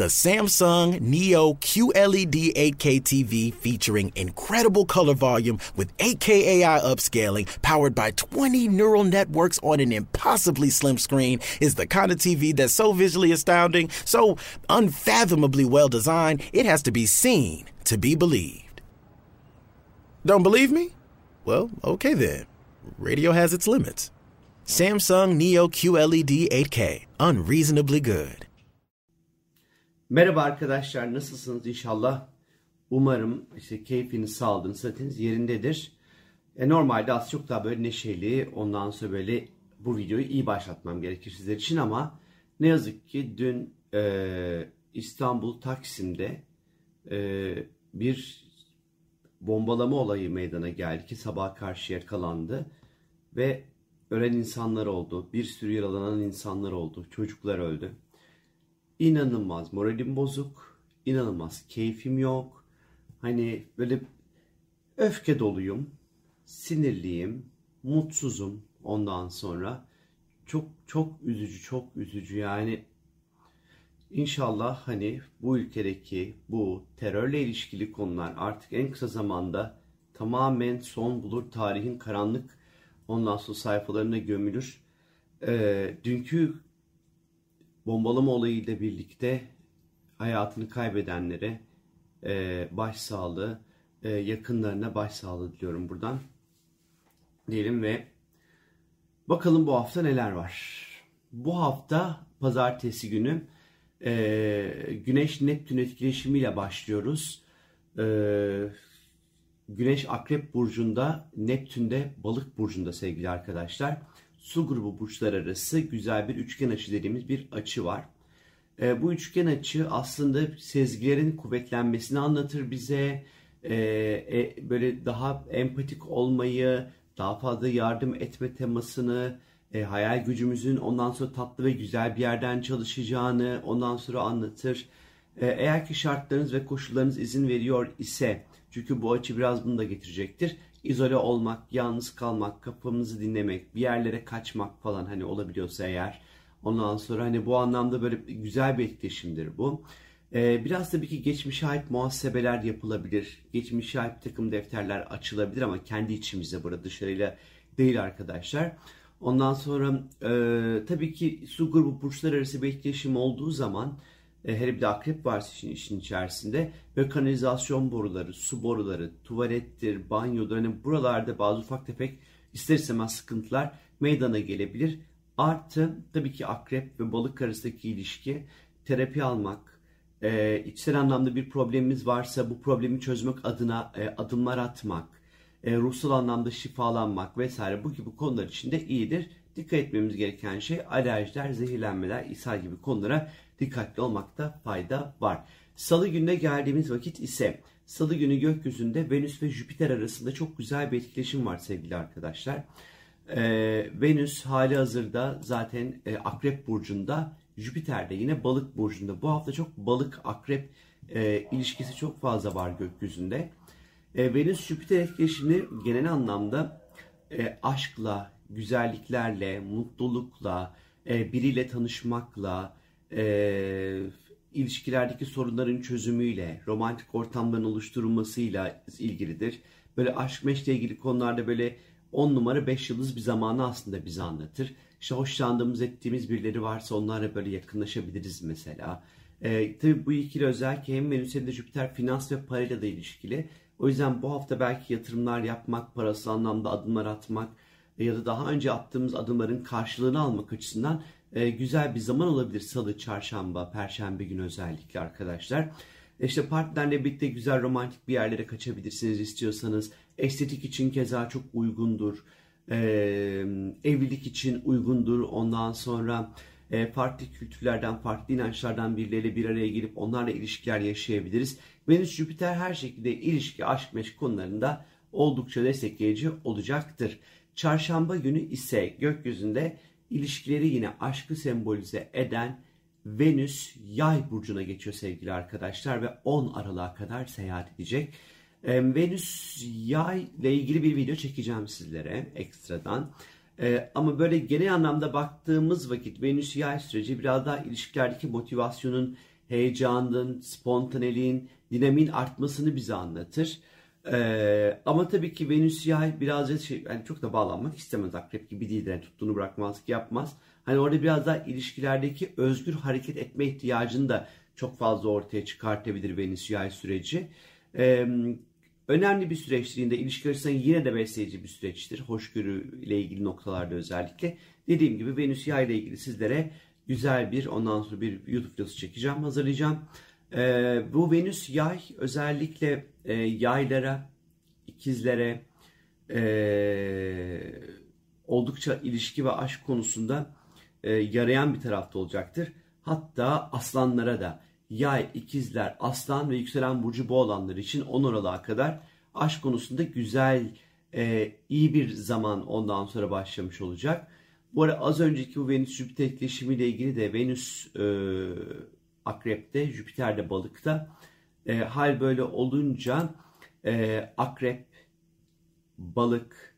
The Samsung Neo QLED 8K TV featuring incredible color volume with 8K AI upscaling powered by 20 neural networks on an impossibly slim screen is the kind of TV that's so visually astounding, so unfathomably well designed, it has to be seen to be believed. Don't believe me? Well, okay then. Radio has its limits. Samsung Neo QLED 8K, unreasonably good. Merhaba arkadaşlar nasılsınız inşallah? Umarım işte keyfiniz, sağlığınız, sıhhatiniz yerindedir. E, normalde az çok daha böyle neşeli, ondan sonra böyle bu videoyu iyi başlatmam gerekir sizler için ama ne yazık ki dün e, İstanbul Taksim'de e, bir bombalama olayı meydana geldi ki sabah karşı yakalandı ve ölen insanlar oldu, bir sürü yaralanan insanlar oldu, çocuklar öldü. İnanılmaz moralim bozuk, inanılmaz keyfim yok. Hani böyle öfke doluyum, sinirliyim, mutsuzum ondan sonra. Çok çok üzücü, çok üzücü yani. İnşallah hani bu ülkedeki bu terörle ilişkili konular artık en kısa zamanda tamamen son bulur. Tarihin karanlık ondan sonra sayfalarına gömülür. Ee, dünkü bombalama olayıyla birlikte hayatını kaybedenlere e, başsağlığı, e, yakınlarına başsağlığı diliyorum buradan. Diyelim ve bakalım bu hafta neler var. Bu hafta pazartesi günü e, Güneş Neptün etkileşimiyle başlıyoruz. E, Güneş Akrep Burcu'nda, Neptün'de Balık Burcu'nda sevgili arkadaşlar. Su grubu burçlar arası güzel bir üçgen açı dediğimiz bir açı var. E, bu üçgen açı aslında sezgilerin kuvvetlenmesini anlatır bize. E, e, böyle daha empatik olmayı, daha fazla yardım etme temasını, e, hayal gücümüzün ondan sonra tatlı ve güzel bir yerden çalışacağını ondan sonra anlatır. E, eğer ki şartlarınız ve koşullarınız izin veriyor ise çünkü bu açı biraz bunu da getirecektir. İzole olmak, yalnız kalmak, kapımızı dinlemek, bir yerlere kaçmak falan hani olabiliyorsa eğer. Ondan sonra hani bu anlamda böyle güzel bir etkileşimdir bu. Ee, biraz tabii ki geçmişe ait muhasebeler yapılabilir. Geçmişe ait takım defterler açılabilir ama kendi içimizde burada dışarıyla değil arkadaşlar. Ondan sonra e, tabii ki su grubu burçlar arası bir etkileşim olduğu zaman e, hele bir de akrep varsa işin, işin içerisinde ve kanalizasyon boruları, su boruları, tuvalettir, banyodur hani buralarda bazı ufak tefek ister istemez sıkıntılar meydana gelebilir. Artı tabii ki akrep ve balık arasındaki ilişki terapi almak, e, içsel anlamda bir problemimiz varsa bu problemi çözmek adına e, adımlar atmak, e, ruhsal anlamda şifalanmak vesaire bu gibi konular için de iyidir. Dikkat etmemiz gereken şey alerjiler, zehirlenmeler, ishal gibi konulara dikkatli olmakta fayda var. Salı gününe geldiğimiz vakit ise Salı günü gökyüzünde Venüs ve Jüpiter arasında çok güzel bir etkileşim var sevgili arkadaşlar. Ee, Venüs hali hazırda zaten e, Akrep Burcu'nda, Jüpiter de yine Balık Burcu'nda. Bu hafta çok Balık-Akrep e, ilişkisi çok fazla var gökyüzünde. E, Venüs-Jüpiter etkileşimi genel anlamda e, aşkla, güzelliklerle, mutlulukla, e, biriyle tanışmakla, e, ilişkilerdeki sorunların çözümüyle, romantik ortamların oluşturulmasıyla ilgilidir. Böyle aşk meşle ilgili konularda böyle 10 numara 5 yıldız bir zamanı aslında bize anlatır. İşte hoşlandığımız ettiğimiz birileri varsa onlarla böyle yakınlaşabiliriz mesela. Ee, tabii bu ikili özellikle hem Venüs hem de Jüpiter finans ve parayla da ilişkili. O yüzden bu hafta belki yatırımlar yapmak, parasal anlamda adımlar atmak ya da daha önce attığımız adımların karşılığını almak açısından e, güzel bir zaman olabilir. Salı, çarşamba, perşembe günü özellikle arkadaşlar. E, işte partnerle birlikte güzel romantik bir yerlere kaçabilirsiniz istiyorsanız. Estetik için keza çok uygundur. E, evlilik için uygundur. Ondan sonra e, farklı kültürlerden, farklı inançlardan birileriyle bir araya gelip onlarla ilişkiler yaşayabiliriz. Venüs Jüpiter her şekilde ilişki, aşk, meşk konularında oldukça destekleyici olacaktır. Çarşamba günü ise gökyüzünde ilişkileri yine aşkı sembolize eden Venüs yay burcuna geçiyor sevgili arkadaşlar ve 10 Aralık'a kadar seyahat edecek. Ee, Venüs yay ile ilgili bir video çekeceğim sizlere ekstradan. Ee, ama böyle genel anlamda baktığımız vakit Venüs yay süreci biraz daha ilişkilerdeki motivasyonun heyecanın, spontaneliğin, dinamin artmasını bize anlatır. Ee, ama tabii ki Venüs yay biraz şey, yani çok da bağlanmak istemez. Akrep gibi değil. Yani tuttuğunu bırakmaz ki yapmaz. Hani orada biraz daha ilişkilerdeki özgür hareket etme ihtiyacını da çok fazla ortaya çıkartabilir Venüs yay süreci. Ee, önemli bir süreçtir. Yine ilişki açısından yine de besleyici bir süreçtir. Hoşgörü ile ilgili noktalarda özellikle. Dediğim gibi Venüs yay ile ilgili sizlere güzel bir ondan sonra bir YouTube videosu çekeceğim, hazırlayacağım. Ee, bu Venüs yay özellikle e, yaylara, ikizlere e, oldukça ilişki ve aşk konusunda e, yarayan bir tarafta olacaktır. Hatta aslanlara da yay, ikizler, aslan ve yükselen burcu bu olanlar için 10 Aralık'a kadar aşk konusunda güzel, e, iyi bir zaman ondan sonra başlamış olacak. Bu arada az önceki bu Venüs-Jüpiter etkileşimiyle ilgili de Venüs e, Akrep'te, Jüpiter de Balık'ta. E, hal böyle olunca e, Akrep, Balık,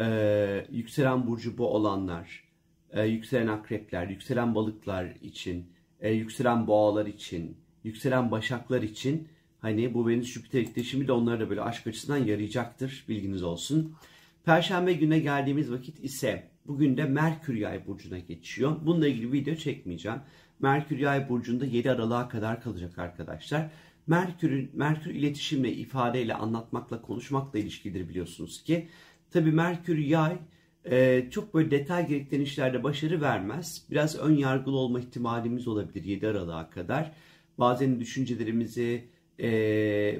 e, yükselen burcu bu olanlar, e, yükselen akrepler, yükselen balıklar için, e, yükselen boğalar için, yükselen başaklar için hani bu Venüs Jüpiter etkileşimi de onlara da böyle aşk açısından yarayacaktır. Bilginiz olsun. Perşembe güne geldiğimiz vakit ise bugün de Merkür Yay burcuna geçiyor. Bununla ilgili video çekmeyeceğim. Merkür Yay burcunda 7 Aralık'a kadar kalacak arkadaşlar. Merkür, Merkür iletişimle, ifadeyle, anlatmakla, konuşmakla ilişkilidir biliyorsunuz ki. Tabii Merkür Yay e, çok böyle detay gerektiren işlerde başarı vermez. Biraz ön yargılı olma ihtimalimiz olabilir 7 Aralık'a kadar. Bazen düşüncelerimizi e,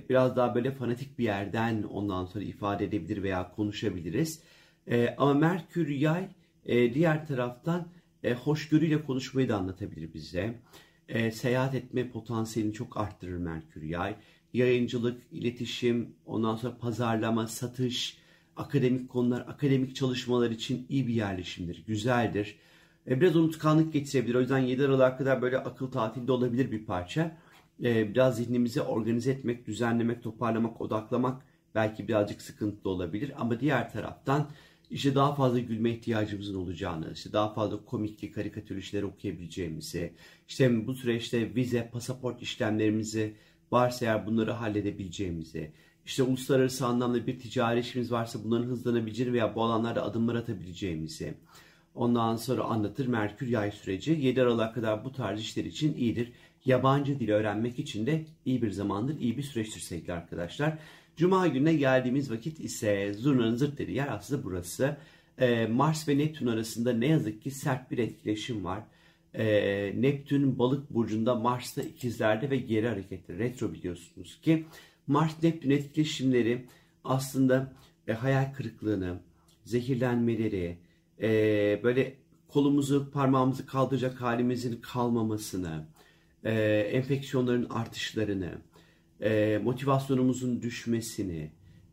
biraz daha böyle fanatik bir yerden ondan sonra ifade edebilir veya konuşabiliriz. E, ama Merkür Yay e, diğer taraftan e, hoşgörüyle konuşmayı da anlatabilir bize. E, seyahat etme potansiyelini çok arttırır Merkür Yay. Yayıncılık, iletişim, ondan sonra pazarlama, satış, akademik konular, akademik çalışmalar için iyi bir yerleşimdir, güzeldir. E, biraz unutkanlık getirebilir. O yüzden 7 Aralık'a kadar böyle akıl tatilde olabilir bir parça. E, biraz zihnimizi organize etmek, düzenlemek, toparlamak, odaklamak belki birazcık sıkıntılı olabilir. Ama diğer taraftan işte daha fazla gülme ihtiyacımızın olacağını, işte daha fazla komikli karikatür işleri okuyabileceğimizi, işte bu süreçte vize, pasaport işlemlerimizi varsa eğer bunları halledebileceğimizi, işte uluslararası anlamda bir ticari işimiz varsa bunların hızlanabileceğini veya bu alanlarda adımlar atabileceğimizi, ondan sonra anlatır Merkür yay süreci. 7 Aralık'a kadar bu tarz işler için iyidir. Yabancı dil öğrenmek için de iyi bir zamandır, iyi bir süreçtir sevgili arkadaşlar. Cuma gününe geldiğimiz vakit ise zurnanın zırt dediği yer aslında burası. Ee, Mars ve Neptün arasında ne yazık ki sert bir etkileşim var. Ee, Neptün balık burcunda Mars'ta ikizlerde ve geri hareketli retro biliyorsunuz ki. Mars-Neptün etkileşimleri aslında e, hayal kırıklığını, zehirlenmeleri, e, böyle kolumuzu parmağımızı kaldıracak halimizin kalmamasını, e, enfeksiyonların artışlarını, e, motivasyonumuzun düşmesini,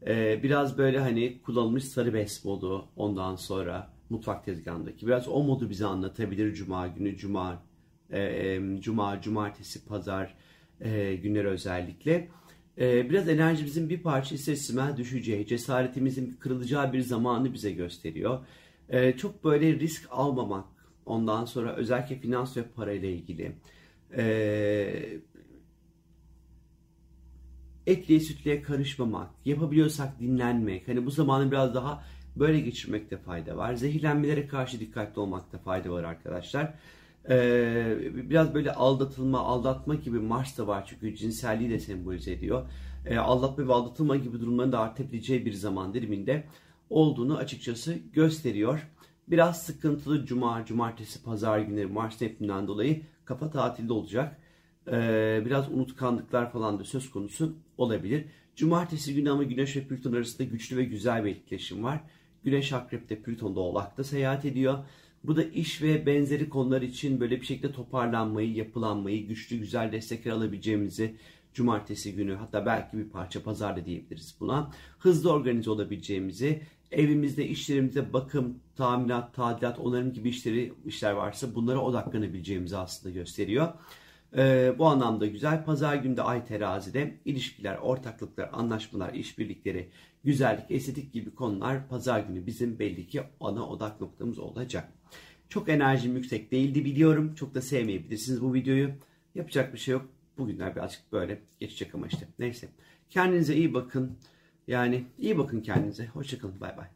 e, biraz böyle hani kullanılmış sarı bez modu ondan sonra mutfak tezgahındaki biraz o modu bize anlatabilir cuma günü, cuma, e, cuma, cumartesi, pazar e, günleri özellikle. E, biraz enerjimizin bir parça ister düşeceği, cesaretimizin kırılacağı bir zamanı bize gösteriyor. E, çok böyle risk almamak, ondan sonra özellikle finans ve parayla ilgili. E, etliye sütlüye karışmamak, yapabiliyorsak dinlenmek, hani bu zamanı biraz daha böyle geçirmekte fayda var. Zehirlenmelere karşı dikkatli olmakta fayda var arkadaşlar. Ee, biraz böyle aldatılma, aldatma gibi Mars da var çünkü cinselliği de sembolize ediyor. Ee, aldatma ve aldatılma gibi durumların da artabileceği bir zaman diliminde olduğunu açıkçası gösteriyor. Biraz sıkıntılı cuma, cumartesi, pazar günleri Mars Neptün'den dolayı kafa tatilde olacak. Ee, biraz unutkanlıklar falan da söz konusu olabilir. Cumartesi günü ama Güneş ve Plüton arasında güçlü ve güzel bir etkileşim var. Güneş Akrep'te, Plüton da Oğlak'ta seyahat ediyor. Bu da iş ve benzeri konular için böyle bir şekilde toparlanmayı, yapılanmayı, güçlü güzel destekler alabileceğimizi cumartesi günü hatta belki bir parça pazarda diyebiliriz buna. Hızlı organize olabileceğimizi, evimizde, işlerimizde bakım, tamirat, tadilat, onarım gibi işleri işler varsa bunlara odaklanabileceğimizi aslında gösteriyor. Ee, bu anlamda güzel. Pazar günde ay terazide ilişkiler, ortaklıklar, anlaşmalar, işbirlikleri, güzellik, estetik gibi konular pazar günü bizim belli ki ana odak noktamız olacak. Çok enerjim yüksek değildi biliyorum. Çok da sevmeyebilirsiniz bu videoyu. Yapacak bir şey yok. Bugünler birazcık böyle geçecek ama işte. Neyse. Kendinize iyi bakın. Yani iyi bakın kendinize. Hoşçakalın. Bay bay.